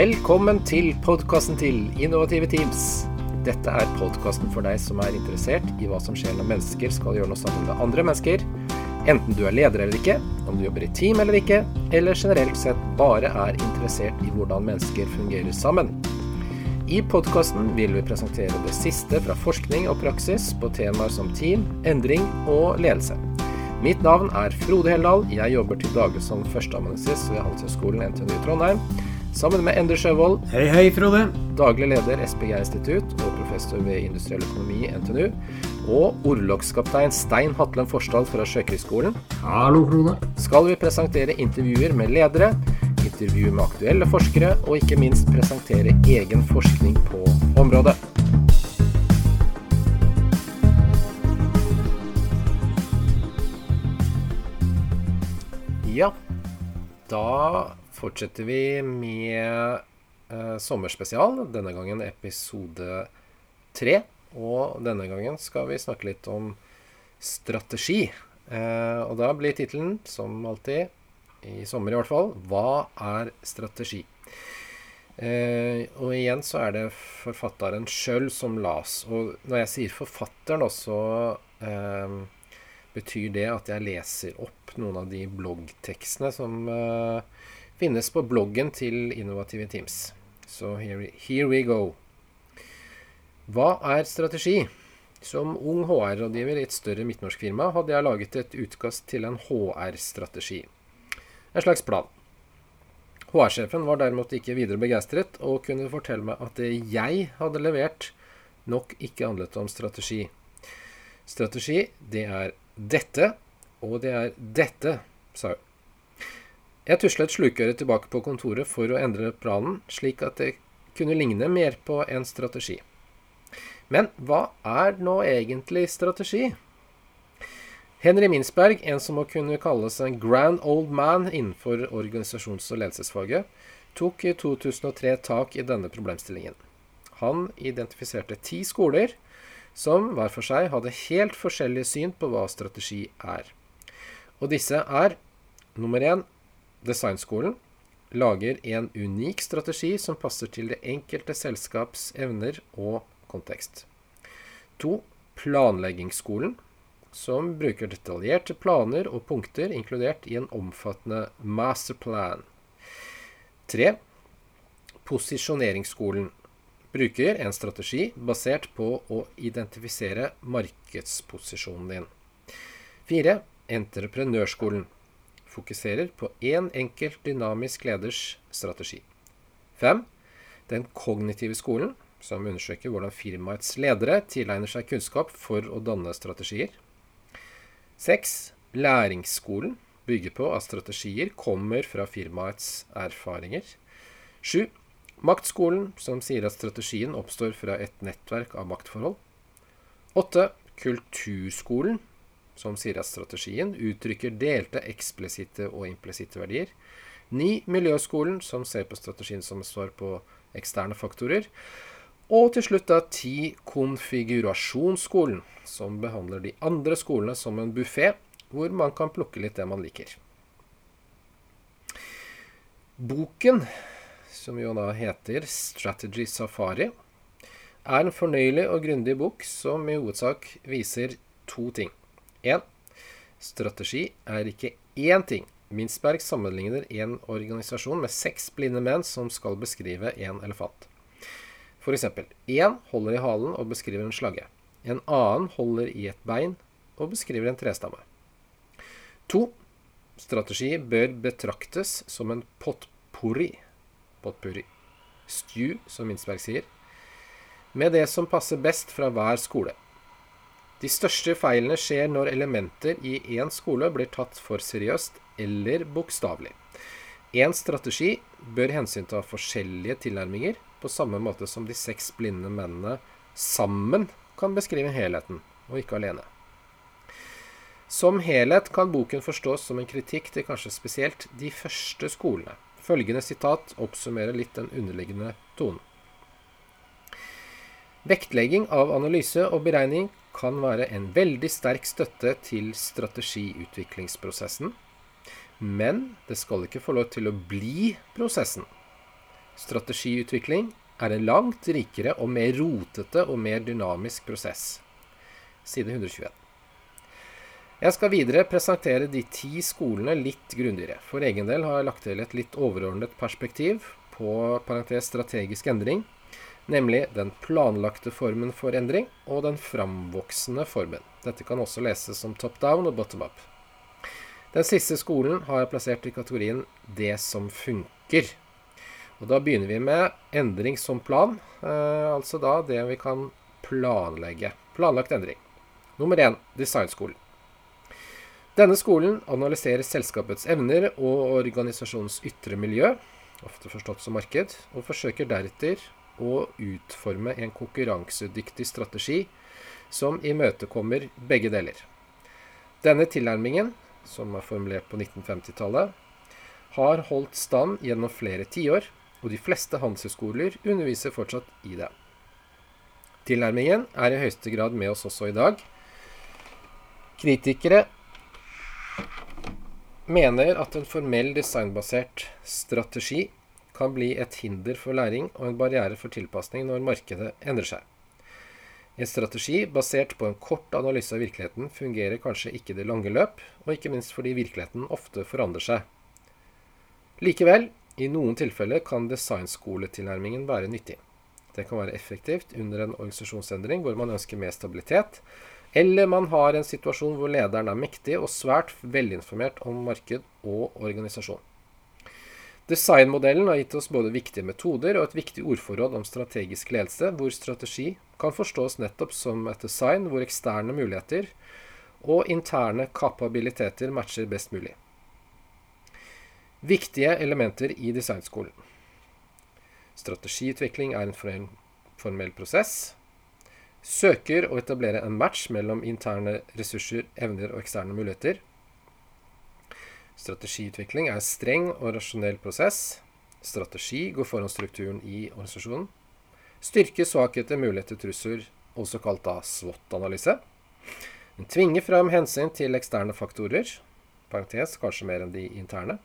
Velkommen til podkasten til Innovative Teams. Dette er podkasten for deg som er interessert i hva som skjer når mennesker skal gjøre noe sammen med andre mennesker. Enten du er leder eller ikke, om du jobber i team eller ikke, eller generelt sett bare er interessert i hvordan mennesker fungerer sammen. I podkasten vil vi presentere det siste fra forskning og praksis på temaer som team, endring og ledelse. Mitt navn er Frode Heldal. Jeg jobber til daglig som førsteamanuensis ved Handelshøyskolen NTNU Trondheim. Sammen med Endre Sjøvold, Hei, hei, Frode. daglig leder SPG Institutt og professor ved industriell økonomi i NTNU. Og orlogskaptein Stein Hatlen Forsdal fra Sjøkrigsskolen Hallo, Frode. skal vi presentere intervjuer med ledere, intervju med aktuelle forskere, og ikke minst presentere egen forskning på området. Ja, da fortsetter vi med eh, sommerspesial. Denne gangen episode tre. Og denne gangen skal vi snakke litt om strategi. Eh, og da blir tittelen, som alltid, i sommer i hvert fall, Hva er strategi? Eh, og igjen så er det forfatteren sjøl som las. Og når jeg sier forfatteren også, eh, betyr det at jeg leser opp noen av de bloggtekstene som eh, finnes på bloggen til Innovative Teams. Så here, here we go. Hva er strategi? Som ung HR-rådgiver i et større midtnorsk firma hadde jeg laget et utkast til en HR-strategi. En slags plan. HR-sjefen var derimot ikke videre begeistret, og kunne fortelle meg at det jeg hadde levert, nok ikke handlet om strategi. Strategi, det er dette, og det er dette, sa hun. Jeg tuslet slukøret tilbake på kontoret for å endre planen, slik at det kunne ligne mer på en strategi. Men hva er nå egentlig strategi? Henry Minsberg, en som må kunne kalles en grand old man innenfor organisasjons- og ledelsesfaget, tok i 2003 tak i denne problemstillingen. Han identifiserte ti skoler som hver for seg hadde helt forskjellig syn på hva strategi er. Og disse er nummer én designskolen. Lager en unik strategi som passer til det enkelte selskaps evner og kontekst. To planleggingsskolen. Som bruker detaljerte planer og punkter inkludert i en omfattende masterplan. Tre posisjoneringsskolen bruker en strategi basert på å identifisere markedsposisjonen din. Fire, entreprenørskolen fokuserer på én en enkelt dynamisk leders strategi. Fem, den kognitive skolen, som undersøker hvordan firmaets ledere tilegner seg kunnskap for å danne strategier. Seks, læringsskolen bygger på at strategier kommer fra firmaets erfaringer. Sju, Maktskolen, som sier at strategien oppstår fra et nettverk av maktforhold. Åtte. Kulturskolen, som sier at strategien uttrykker delte eksplisitte og implisitte verdier. 9. Miljøskolen, som ser på strategien som står på eksterne faktorer. Og til slutt da 10. Konfigurasjonsskolen, som behandler de andre skolene som en buffé, hvor man kan plukke litt det man liker. Boken som jo da heter Strategy Safari, er en fornøyelig og grundig bok som i hovedsak viser to ting. Én. Strategi er ikke én ting. Mintzberg sammenligner en organisasjon med seks blinde menn som skal beskrive en elefant. F.eks. én holder i halen og beskriver en slagge. En annen holder i et bein og beskriver en trestamme. To. Strategi bør betraktes som en potpurri. potpurri. Stew, som Mintzberg sier. Med det som passer best fra hver skole. De største feilene skjer når elementer i én skole blir tatt for seriøst eller bokstavelig. Én strategi bør hensynta forskjellige tilnærminger, på samme måte som de seks blinde mennene sammen kan beskrive helheten, og ikke alene. Som helhet kan boken forstås som en kritikk til kanskje spesielt de første skolene. Følgende sitat oppsummerer litt den underliggende tonen. Vektlegging av analyse og beregning kan være en veldig sterk støtte til strategiutviklingsprosessen, men det skal ikke få lov til å bli prosessen. Strategiutvikling er en langt rikere og mer rotete og mer dynamisk prosess. Side 121. Jeg skal videre presentere de ti skolene litt grundigere. For egen del har jeg lagt til et litt overordnet perspektiv på parentes strategisk endring, nemlig den planlagte formen for endring og den framvoksende formen. Dette kan også leses som top down og bottom up. Den siste skolen har jeg plassert i kategorien 'det som funker'. Og Da begynner vi med endring som plan, eh, altså da det vi kan planlegge. Planlagt endring. Nummer én designskolen. Denne skolen analyserer selskapets evner og organisasjonens ytre miljø, ofte forstått som marked, og forsøker deretter å utforme en konkurransedyktig strategi som imøtekommer begge deler. Denne tilnærmingen, som er formulert på 1950-tallet, har holdt stand gjennom flere tiår, og de fleste handelshøyskoler underviser fortsatt i det. Tilnærmingen er i høyeste grad med oss også i dag. Kritikere mener at en formell designbasert strategi kan bli et hinder for læring og en barriere for tilpasning når markedet endrer seg. En strategi basert på en kort analyse av virkeligheten fungerer kanskje ikke i det lange løp, og ikke minst fordi virkeligheten ofte forandrer seg. Likevel, i noen tilfeller kan designskoletilnærmingen være nyttig. Det kan være effektivt under en organisasjonsendring hvor man ønsker mer stabilitet, eller man har en situasjon hvor lederen er mektig og svært velinformert om marked og organisasjon. Designmodellen har gitt oss både viktige metoder og et viktig ordforråd om strategisk ledelse, hvor strategi kan forstås nettopp som et design hvor eksterne muligheter og interne kapabiliteter matcher best mulig. Viktige elementer i designskolen. Strategiutvikling er en formell prosess. Søker å etablere en match mellom interne ressurser, evner og eksterne muligheter. Strategiutvikling er en streng og rasjonell prosess. Strategi går foran strukturen i organisasjonen. Styrke, svakheter, muligheter, trusler, også kalt da SWOT-analyse. Den tvinger frem hensyn til eksterne faktorer, parentes kanskje mer enn de interne.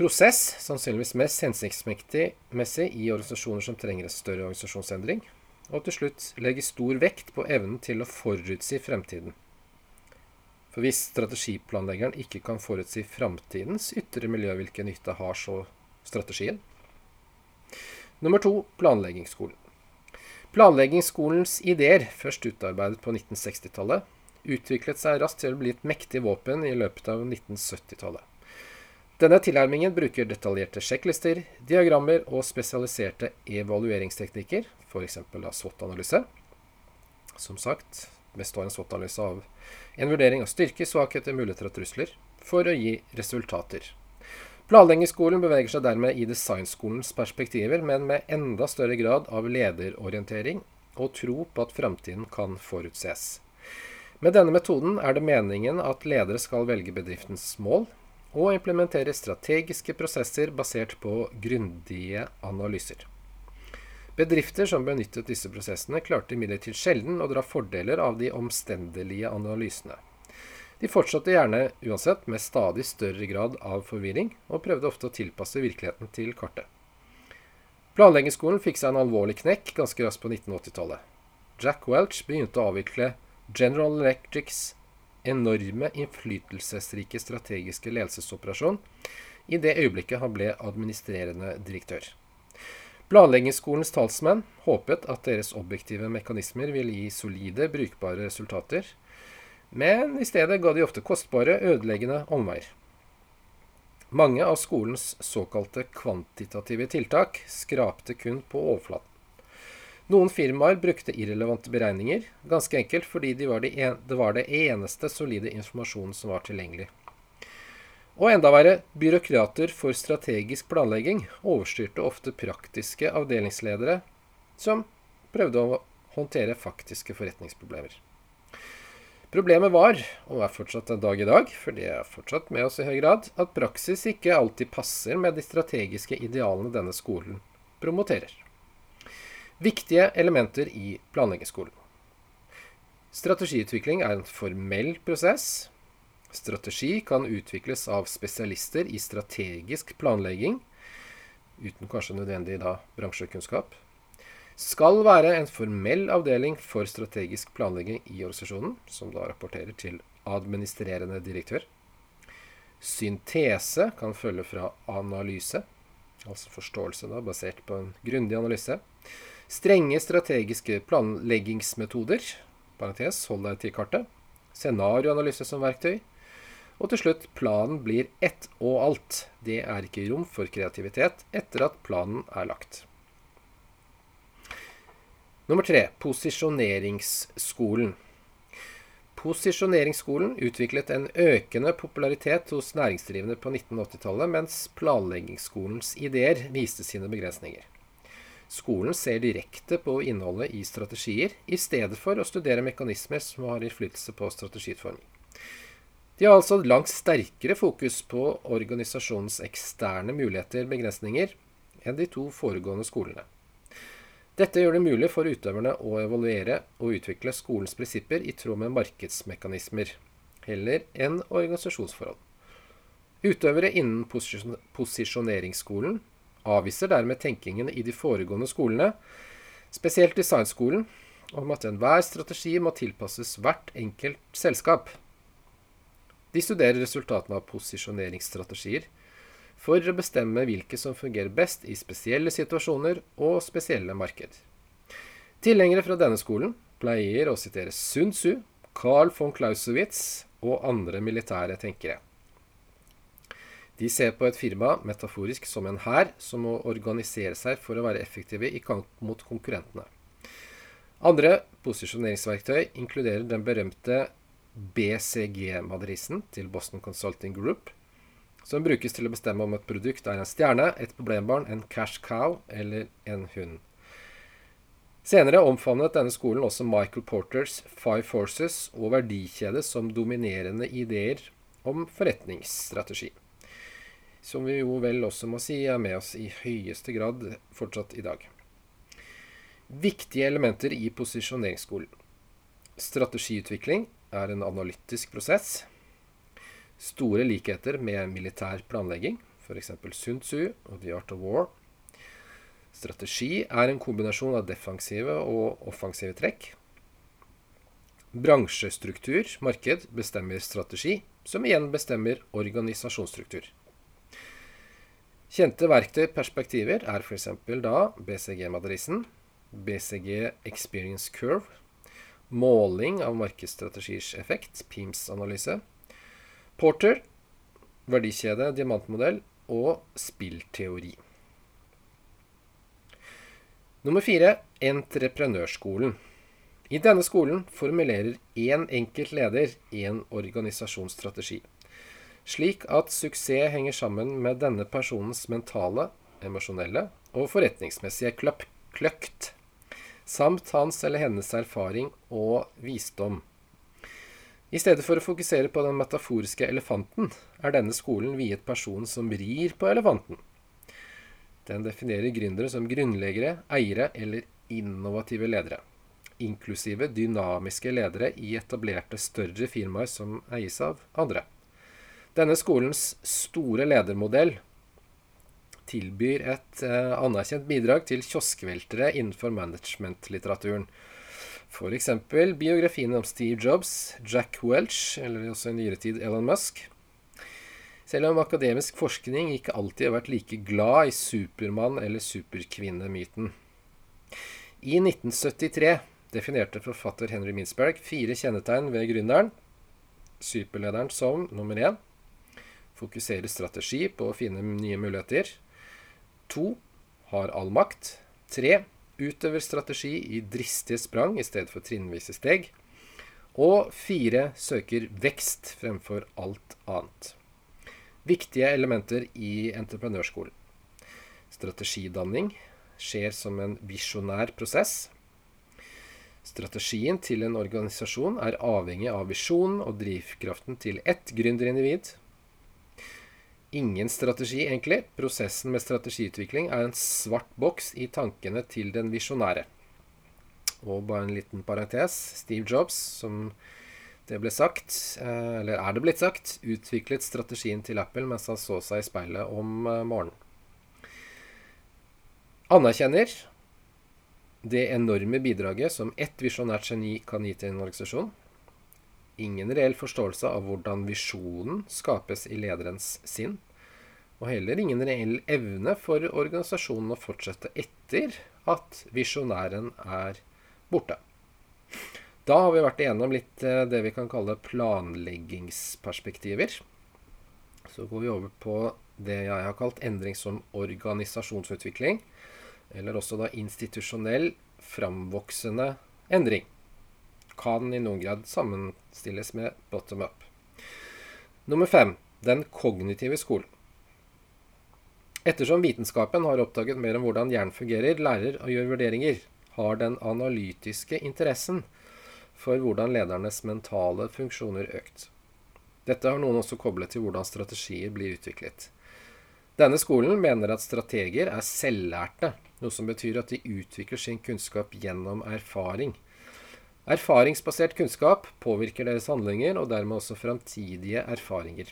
Prosess, sannsynligvis mest hensiktsmessig i organisasjoner som trenger en større organisasjonsendring. Og til slutt legge stor vekt på evnen til å forutsi fremtiden. For hvis strategiplanleggeren ikke kan forutsi framtidens ytre miljø, hvilken nytte har så strategien? Nummer to planleggingsskolen. Planleggingsskolens ideer, først utarbeidet på 1960-tallet, utviklet seg raskt til å bli et mektig våpen i løpet av 1970-tallet. Denne tilnærmingen bruker detaljerte sjekklister, diagrammer og spesialiserte evalueringsteknikker, f.eks. SWOT-analyse. Som sagt består en SWOT-analyse av en vurdering av styrker, svakheter, muligheter og trusler, for å gi resultater. Planleggingsskolen beveger seg dermed i designskolens perspektiver, men med enda større grad av lederorientering og tro på at framtiden kan forutses. Med denne metoden er det meningen at ledere skal velge bedriftens mål, og implementere strategiske prosesser basert på grundige analyser. Bedrifter som benyttet disse prosessene, klarte imidlertid sjelden å dra fordeler av de omstendelige analysene. De fortsatte gjerne uansett med stadig større grad av forvirring, og prøvde ofte å tilpasse virkeligheten til kartet. Planleggingsskolen fikk seg en alvorlig knekk ganske raskt på 1980-tallet. Jack Welch begynte å avvikle General Electrics enorme, innflytelsesrike strategiske ledelsesoperasjon i det øyeblikket han ble administrerende direktør. Planleggingsskolens talsmenn håpet at deres objektive mekanismer ville gi solide, brukbare resultater, men i stedet ga de ofte kostbare, ødeleggende omveier. Mange av skolens såkalte kvantitative tiltak skrapte kun på overflaten. Noen firmaer brukte irrelevante beregninger, ganske enkelt fordi de var det, en, det var det eneste solide informasjonen som var tilgjengelig. Og enda verre, byråkrater for strategisk planlegging overstyrte ofte praktiske avdelingsledere som prøvde å håndtere faktiske forretningsproblemer. Problemet var, og er fortsatt en dag i dag, for det er fortsatt med oss i høy grad, at praksis ikke alltid passer med de strategiske idealene denne skolen promoterer. Viktige elementer i planleggingsskolen. Strategiutvikling er en formell prosess. Strategi kan utvikles av spesialister i strategisk planlegging. uten kanskje nødvendig da bransjekunnskap, skal være en formell avdeling for strategisk planlegging i organisasjonen, som da rapporterer til administrerende direktør. Syntese kan følge fra analyse, altså forståelse da, basert på en grundig analyse. Strenge strategiske planleggingsmetoder, parentes, hold deg til kartet. Scenarioanalyse som verktøy. Og til slutt, planen blir ett og alt. Det er ikke rom for kreativitet etter at planen er lagt. Nummer tre posisjoneringsskolen. Posisjoneringsskolen utviklet en økende popularitet hos næringsdrivende på 1980-tallet, mens planleggingsskolens ideer viste sine begrensninger. Skolen ser direkte på innholdet i strategier, i stedet for å studere mekanismer som har innflytelse på strategiutforming. De har altså langt sterkere fokus på organisasjonens eksterne muligheter begrensninger enn de to foregående skolene. Dette gjør det mulig for utøverne å evaluere og utvikle skolens prinsipper i tråd med markedsmekanismer, heller enn organisasjonsforhold. Utøvere innen posisjoneringsskolen avviser dermed tenkingen i de foregående skolene, spesielt designskolen, om at enhver strategi må tilpasses hvert enkelt selskap. De studerer resultatene av posisjoneringsstrategier for å bestemme hvilke som fungerer best i spesielle situasjoner og spesielle marked. Tilhengere fra denne skolen pleier å sitere Sun Tzu, Carl von Clausewitz og andre militære tenkere. De ser på et firma metaforisk som en hær som må organisere seg for å være effektive i kamp mot konkurrentene. Andre posisjoneringsverktøy inkluderer den berømte BCG-madrassen til Boston Consulting Group, som brukes til å bestemme om et produkt er en stjerne, et problembarn, en cash cow eller en hund. Senere omfavnet denne skolen også Michael Porters Five Forces og verdikjede som dominerende ideer om forretningsstrategi. Som vi jo vel også må si er med oss i høyeste grad fortsatt i dag. Viktige elementer i posisjoneringsskolen. Strategiutvikling er en analytisk prosess store likheter med militær planlegging, f.eks. Sun Tzu og The Art of War. Strategi er en kombinasjon av defensive og offensive trekk. Bransjestruktur, marked, bestemmer strategi, som igjen bestemmer organisasjonsstruktur. Kjente verktøy perspektiver er f.eks. da BCG-madrassen, BCG Experience Curve, måling av markedsstrategiers effekt, PIMS-analyse, Porter, verdikjede, diamantmodell og spillteori. Nummer fire entreprenørskolen. I denne skolen formulerer én enkelt leder en organisasjonsstrategi, slik at suksess henger sammen med denne personens mentale, emosjonelle og forretningsmessige kløkt, samt hans eller hennes erfaring og visdom. I stedet for å fokusere på den metaforiske elefanten, er denne skolen viet personen som rir på elefanten. Den definerer gründere som grunnleggere, eiere eller innovative ledere, inklusive dynamiske ledere i etablerte større firmaer som eies av andre. Denne skolens store ledermodell tilbyr et eh, anerkjent bidrag til kioskveltere innenfor managementlitteraturen, F.eks. biografiene om Steve Jobs, Jack Welch, eller også i nyere tid Elon Musk. Selv om akademisk forskning ikke alltid har vært like glad i Supermann- eller superkvinnemyten. I 1973 definerte forfatter Henry Minsberg fire kjennetegn ved gründeren. Superlederen som nummer én fokuserer strategi på å finne nye muligheter. To har all makt. Tre utøver strategi i dristige sprang i stedet for trinnvise steg. Og fire søker vekst fremfor alt annet. Viktige elementer i entreprenørskolen. Strategidanning skjer som en visjonær prosess. Strategien til en organisasjon er avhengig av visjonen og drivkraften til ett gründerindivid ingen strategi, egentlig. Prosessen med strategiutvikling er en svart boks i tankene til den visjonære. Og bare en liten parentes. Steve Jobs, som det ble sagt, eh, eller er det blitt sagt, utviklet strategien til Apple mens han så seg i speilet om eh, morgenen. Anerkjenner det enorme bidraget som ett visjonært geni kan gi til en organisasjon. Ingen reell forståelse av hvordan visjonen skapes i lederens sinn. Og heller ingen reell evne for organisasjonen å fortsette etter at visjonæren er borte. Da har vi vært igjennom litt eh, det vi kan kalle planleggingsperspektiver. Så går vi over på det jeg har kalt endring som organisasjonsutvikling. Eller også da institusjonell framvoksende endring. Kan i noen grad sammenstilles med bottom up. Nummer fem den kognitive skolen. Ettersom vitenskapen har oppdaget mer om hvordan hjernen fungerer, lærer og gjør vurderinger, har den analytiske interessen for hvordan ledernes mentale funksjoner økt. Dette har noen også koblet til hvordan strategier blir utviklet. Denne skolen mener at strateger er selvlærte, noe som betyr at de utvikler sin kunnskap gjennom erfaring. Erfaringsbasert kunnskap påvirker deres handlinger og dermed også framtidige erfaringer.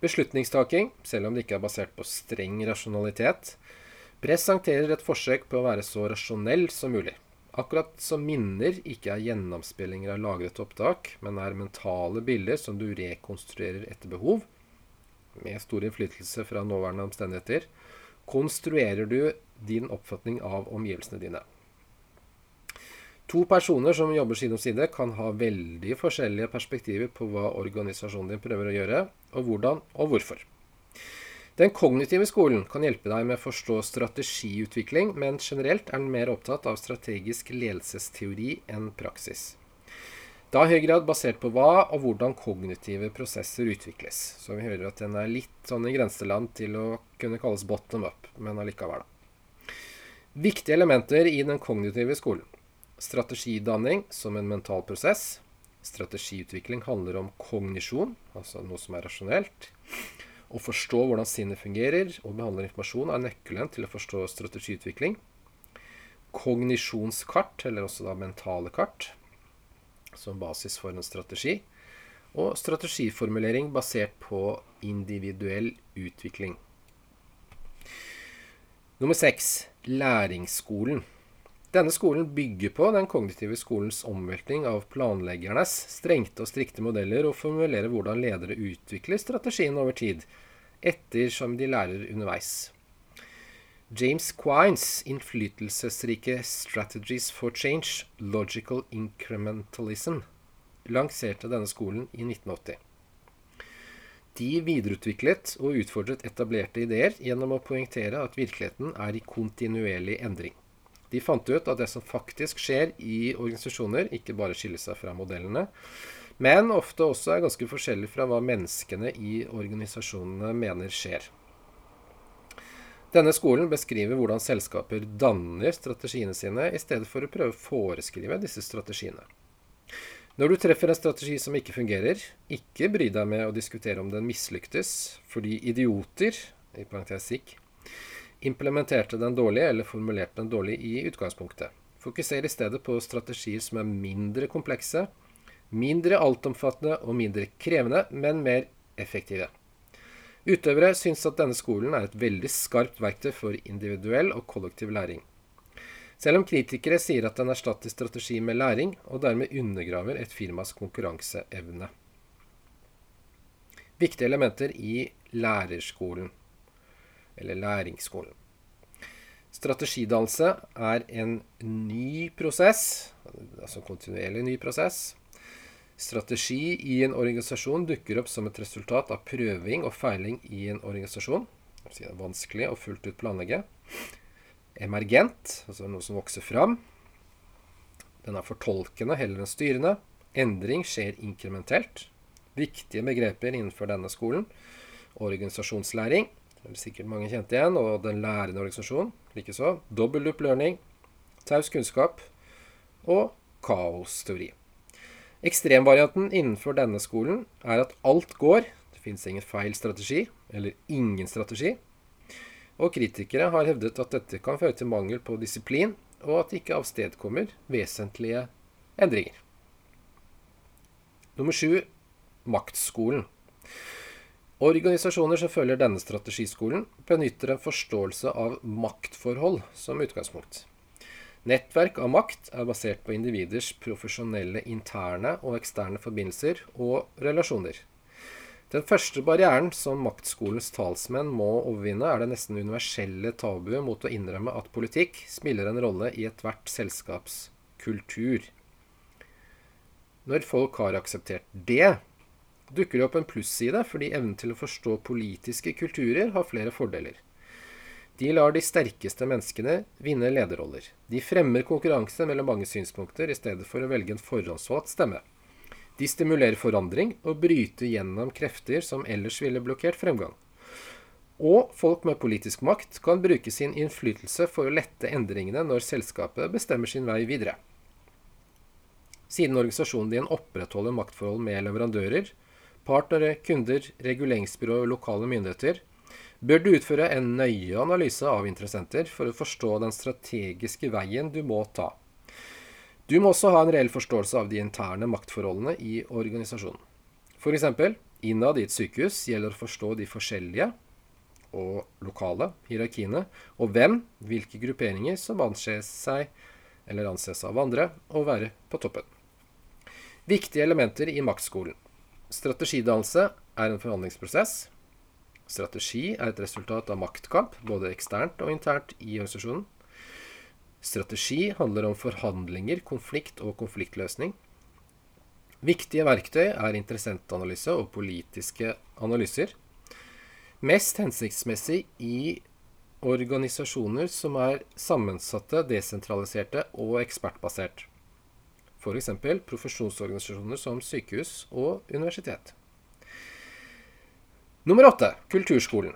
Beslutningstaking, selv om det ikke er basert på streng rasjonalitet, presenterer et forsøk på å være så rasjonell som mulig. Akkurat som minner ikke er gjennomspillinger av lagret opptak, men er mentale bilder som du rekonstruerer etter behov, med stor innflytelse fra nåværende omstendigheter, konstruerer du din oppfatning av omgivelsene dine. To personer som jobber side om side, kan ha veldig forskjellige perspektiver på hva organisasjonen din prøver å gjøre, og hvordan og hvorfor. Den kognitive skolen kan hjelpe deg med å forstå strategiutvikling, men generelt er den mer opptatt av strategisk ledelsesteori enn praksis. Da i høy grad basert på hva og hvordan kognitive prosesser utvikles. Så vi hører at den er litt sånn i grenseland til å kunne kalles bottom up, men allikevel, da. Viktige elementer i den kognitive skolen. Strategidanning som en mental prosess. Strategiutvikling handler om kognisjon, altså noe som er rasjonelt. Å forstå hvordan sinnet fungerer og behandler informasjon er nøkkelen til å forstå strategiutvikling. Kognisjonskart, eller også da mentale kart, som basis for en strategi. Og strategiformulering basert på individuell utvikling. Nummer seks læringsskolen. Denne skolen bygger på den kognitive skolens omveltning av planleggernes strengte og strikte modeller, og formulerer hvordan ledere utvikler strategien over tid, ettersom de lærer underveis. James Quines innflytelsesrike 'Strategies for Change Logical Incrementalism' lanserte denne skolen i 1980. De videreutviklet og utfordret etablerte ideer gjennom å poengtere at virkeligheten er i kontinuerlig endring. De fant ut at det som faktisk skjer i organisasjoner, ikke bare skiller seg fra modellene, men ofte også er ganske forskjellig fra hva menneskene i organisasjonene mener skjer. Denne skolen beskriver hvordan selskaper danner strategiene sine, i stedet for å prøve å foreskrive disse strategiene. Når du treffer en strategi som ikke fungerer, ikke bry deg med å diskutere om den mislyktes, fordi idioter i parentes implementerte den dårlig eller formulerte den dårlig i utgangspunktet. Fokuser i stedet på strategier som er mindre komplekse, mindre altomfattende og mindre krevende, men mer effektive. Utøvere syns at denne skolen er et veldig skarpt verktøy for individuell og kollektiv læring. Selv om kritikere sier at den erstatter strategi med læring, og dermed undergraver et firmas konkurranseevne. Viktige elementer i lærerskolen eller læringsskolen. Strategidannelse er en ny prosess, altså kontinuerlig ny prosess. Strategi i en organisasjon dukker opp som et resultat av prøving og feiling i en organisasjon. Det er vanskelig å fullt ut planlegge. Emergent, altså noe som vokser fram. Den er fortolkende heller enn styrende. Endring skjer inkrementelt. Viktige begreper innenfor denne skolen. Organisasjonslæring, det er sikkert mange kjente igjen, og Den lærende organisasjon likeså. Double loop learning, taus kunnskap og kaosteori. Ekstremvarianten innenfor denne skolen er at alt går. Det finnes ingen feil strategi, eller ingen strategi. Og kritikere har hevdet at dette kan føre til mangel på disiplin, og at det ikke avstedkommer vesentlige endringer. Nummer sju maktskolen. Organisasjoner som følger denne strategiskolen, benytter en forståelse av maktforhold som utgangspunkt. Nettverk av makt er basert på individers profesjonelle interne og eksterne forbindelser og relasjoner. Den første barrieren som maktskolens talsmenn må overvinne, er det nesten universelle tabuet mot å innrømme at politikk spiller en rolle i ethvert selskaps kultur. Når folk har akseptert det, dukker det opp en plusside fordi evnen til å forstå politiske kulturer har flere fordeler. De lar de sterkeste menneskene vinne lederroller. De fremmer konkurranse mellom mange synspunkter i stedet for å velge en forhåndsvalgt stemme. De stimulerer forandring og bryter gjennom krefter som ellers ville blokkert fremgang. Og folk med politisk makt kan bruke sin innflytelse for å lette endringene når selskapet bestemmer sin vei videre. Siden organisasjonen din opprettholder maktforhold med leverandører, partnere, kunder, reguleringsbyrå og lokale myndigheter, bør du utføre en nøye analyse av interessenter for å forstå den strategiske veien du må ta. Du må også ha en reell forståelse av de interne maktforholdene i organisasjonen. F.eks. innad i et sykehus gjelder å forstå de forskjellige og lokale hierarkiene, og hvem, hvilke grupperinger, som anses seg, eller anses av andre, å være på toppen. Viktige elementer i maktskolen. Strategidannelse er en forhandlingsprosess. Strategi er et resultat av maktkamp, både eksternt og internt i organisasjonen. Strategi handler om forhandlinger, konflikt og konfliktløsning. Viktige verktøy er interessentanalyse og politiske analyser. Mest hensiktsmessig i organisasjoner som er sammensatte, desentraliserte og ekspertbasert f.eks. profesjonsorganisasjoner som sykehus og universitet. Nummer åtte kulturskolen.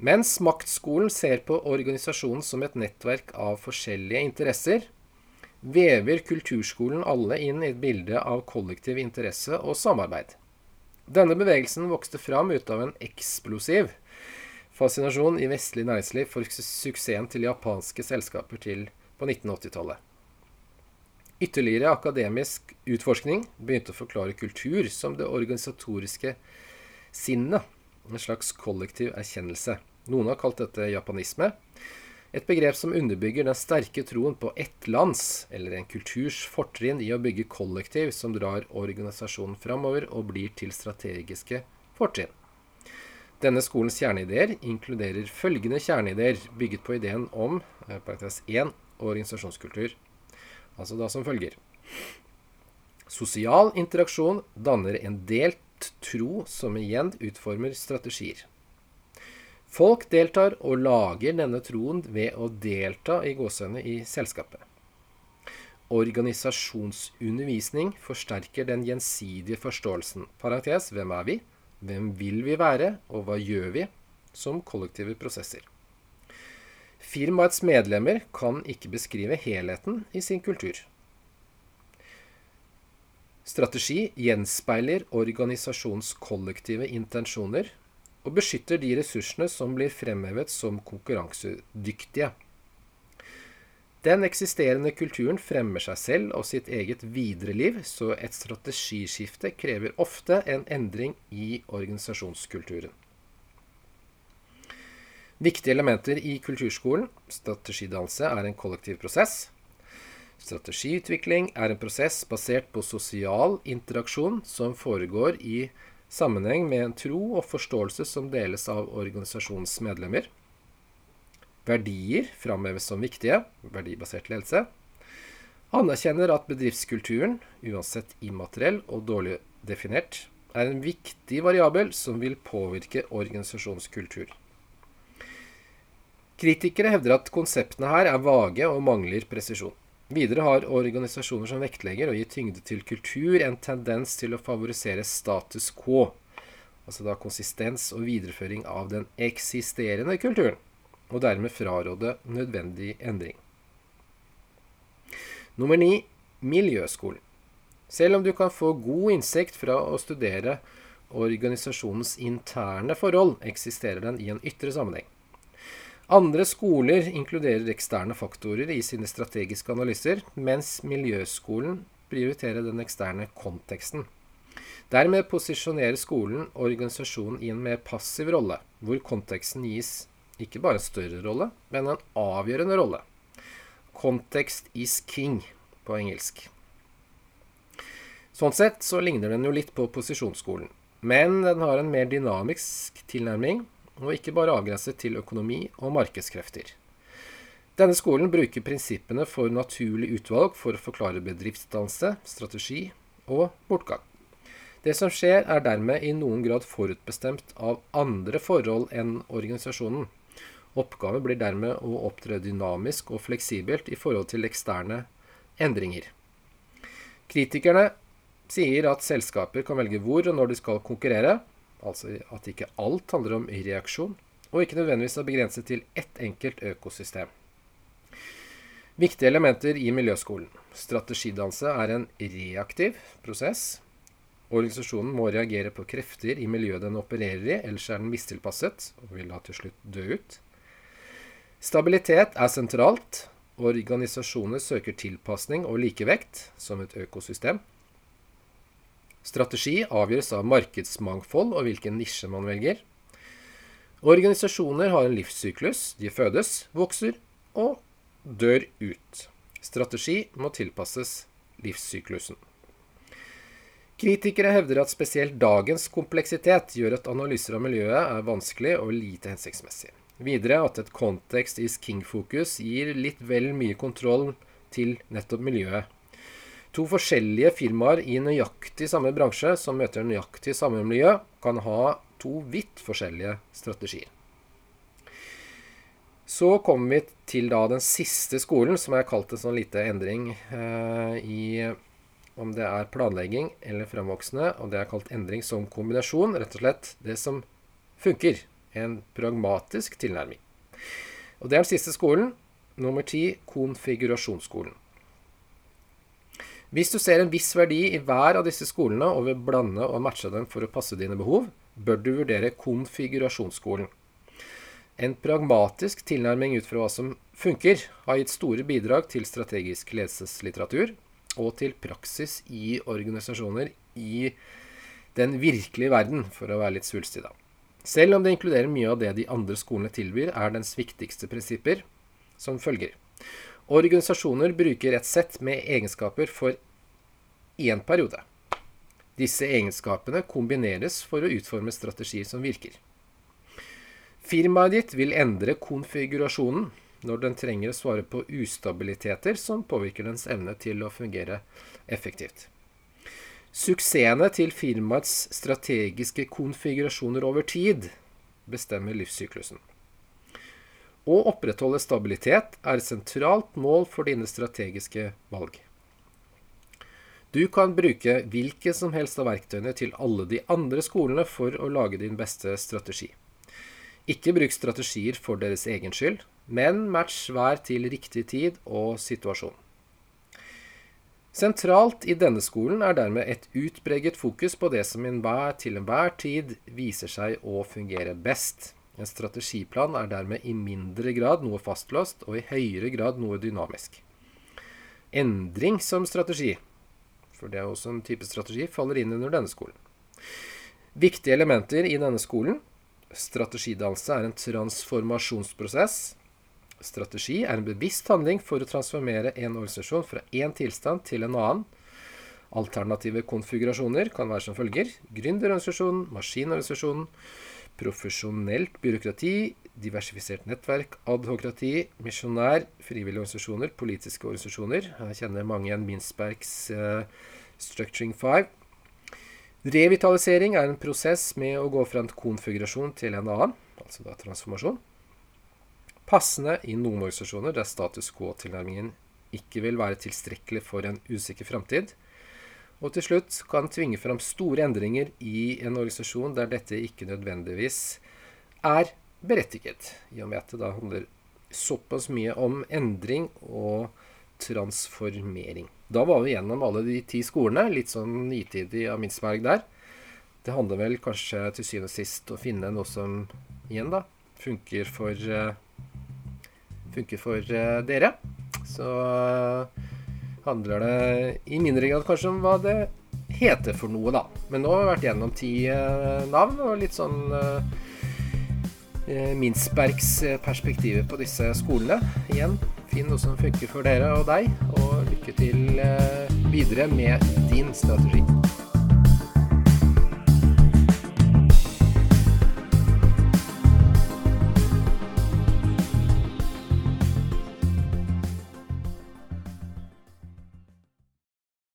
Mens maktskolen ser på organisasjonen som et nettverk av forskjellige interesser, vever kulturskolen alle inn i et bilde av kollektiv interesse og samarbeid. Denne bevegelsen vokste fram ut av en eksplosiv fascinasjon i vestlig næringsliv for suksessen til japanske selskaper til på 1980-tallet. Ytterligere akademisk utforskning begynte å forklare kultur som det organisatoriske sinnet, en slags kollektiv erkjennelse. Noen har kalt dette japanisme, et begrep som underbygger den sterke troen på ett lands, eller en kulturs fortrinn i å bygge kollektiv som drar organisasjonen framover og blir til strategiske fortrinn. Denne skolens kjerneideer inkluderer følgende kjerneideer bygget på ideen om 1, eh, organisasjonskultur Altså da som følger. Sosial interaksjon danner en delt tro som igjen utformer strategier. Folk deltar og lager denne troen ved å delta i gåsehudene i selskapet. Organisasjonsundervisning forsterker den gjensidige forståelsen. Parentes hvem er vi? Hvem vil vi være? Og hva gjør vi? Som kollektive prosesser. Firmaets medlemmer kan ikke beskrive helheten i sin kultur. Strategi gjenspeiler organisasjonskollektive intensjoner og beskytter de ressursene som blir fremhevet som konkurransedyktige. Den eksisterende kulturen fremmer seg selv og sitt eget videre liv, så et strategiskifte krever ofte en endring i organisasjonskulturen. Viktige elementer i kulturskolen. Strategidannelse er en kollektiv prosess. Strategiutvikling er en prosess basert på sosial interaksjon som foregår i sammenheng med en tro og forståelse som deles av organisasjonens medlemmer. Verdier framheves som viktige. Verdibasert ledelse. Anerkjenner at bedriftskulturen, uansett immateriell og dårlig definert, er en viktig variabel som vil påvirke organisasjonskultur. Kritikere hevder at konseptene her er vage og mangler presisjon. Videre har organisasjoner som vektlegger og gir tyngde til kultur, en tendens til å favorisere status quo, altså da konsistens og videreføring av den eksisterende kulturen, og dermed fraråde nødvendig endring. Nummer ni miljøskolen. Selv om du kan få god innsikt fra å studere organisasjonens interne forhold, eksisterer den i en ytre sammenheng. Andre skoler inkluderer eksterne faktorer i sine strategiske analyser, mens miljøskolen prioriterer den eksterne konteksten. Dermed posisjonerer skolen og organisasjonen i en mer passiv rolle, hvor konteksten gis ikke bare en større rolle, men en avgjørende rolle. Context is king på engelsk. Sånn sett så ligner den jo litt på posisjonsskolen, men den har en mer dynamisk tilnærming, og ikke bare avgrenset til økonomi og markedskrefter. Denne skolen bruker prinsippene for naturlig utvalg for å forklare bedriftsdannelse, strategi og bortgang. Det som skjer, er dermed i noen grad forutbestemt av andre forhold enn organisasjonen. Oppgaven blir dermed å opptre dynamisk og fleksibelt i forhold til eksterne endringer. Kritikerne sier at selskaper kan velge hvor og når de skal konkurrere, altså at ikke alt handler om reaksjon, og ikke nødvendigvis er begrenset til ett enkelt økosystem. Viktige elementer i miljøskolen. Strategidanse er en reaktiv prosess. Organisasjonen må reagere på krefter i miljøet den opererer i, ellers er den mistilpasset og vil da til slutt dø ut. Stabilitet er sentralt. Organisasjoner søker tilpasning og likevekt som et økosystem. Strategi avgjøres av markedsmangfold og hvilken nisje man velger. Organisasjoner har en livssyklus. De fødes, vokser og dør ut. Strategi må tilpasses livssyklusen. Kritikere hevder at spesielt dagens kompleksitet gjør at analyser av miljøet er vanskelig og lite hensiktsmessig. Videre at et context is king-fokus gir litt vel mye kontroll til nettopp miljøet. To forskjellige firmaer i nøyaktig samme bransje som møter nøyaktig samme miljø, kan ha to vidt forskjellige strategier. Så kommer vi til da den siste skolen, som jeg har kalt en sånn lite endring eh, i om det er planlegging eller fremvoksende, og det er kalt endring som kombinasjon. Rett og slett det som funker. En pragmatisk tilnærming. Og det er den siste skolen. Nummer ti konfigurasjonsskolen. Hvis du ser en viss verdi i hver av disse skolene og vil blande og matche dem for å passe dine behov, bør du vurdere konfigurasjonsskolen. En pragmatisk tilnærming ut fra hva som funker, har gitt store bidrag til strategisk ledelseslitteratur, og til praksis i organisasjoner i den virkelige verden, for å være litt svulstig, da. Selv om det inkluderer mye av det de andre skolene tilbyr, er dens viktigste prinsipper som følger. Organisasjoner bruker et sett med egenskaper for én periode. Disse egenskapene kombineres for å utforme strategier som virker. Firmaet ditt vil endre konfigurasjonen når den trenger å svare på ustabiliteter som påvirker dens evne til å fungere effektivt. Suksessene til firmaets strategiske konfigurasjoner over tid bestemmer livssyklusen. Å opprettholde stabilitet er et sentralt mål for dine strategiske valg. Du kan bruke hvilke som helst av verktøyene til alle de andre skolene for å lage din beste strategi. Ikke bruk strategier for deres egen skyld, men match hver til riktig tid og situasjon. Sentralt i denne skolen er dermed et utpreget fokus på det som til enhver tid viser seg å fungere best. En strategiplan er dermed i mindre grad noe fastlåst, og i høyere grad noe dynamisk. Endring som strategi, for det er også en type strategi, faller inn under denne skolen. Viktige elementer i denne skolen strategidannelse er en transformasjonsprosess Strategi er en bevisst handling for å transformere en organisasjon fra én tilstand til en annen. Alternative konfigurasjoner kan være som følger gründerorganisasjonen, maskinorganisasjon, profesjonelt byråkrati, diversifisert nettverk, adhokrati, misjonær, frivillige organisasjoner, politiske organisasjoner. Jeg kjenner mange igjen Minsbergs uh, Structuring 5. Revitalisering er en prosess med å gå fra en konfigurasjon til en annen, altså da transformasjon passende i noen organisasjoner der status quo-tilnærmingen ikke vil være tilstrekkelig for en usikker framtid. Og til slutt kan tvinge fram store endringer i en organisasjon der dette ikke nødvendigvis er berettiget, i og med at det da handler såpass mye om endring og transformering. Da var vi gjennom alle de ti skolene, litt sånn nitidig av Minsberg der. Det handler vel kanskje til syvende og sist å finne noe som igjen da funker for uh, funker for eh, dere. Så handler det i mindre grad kanskje om hva det heter for noe, da. Men nå har vi vært gjennom ti eh, navn, og litt sånn eh, eh Minsbergs perspektiver på disse skolene. Igjen, finn noe som funker for dere og deg, og lykke til videre med din strategi.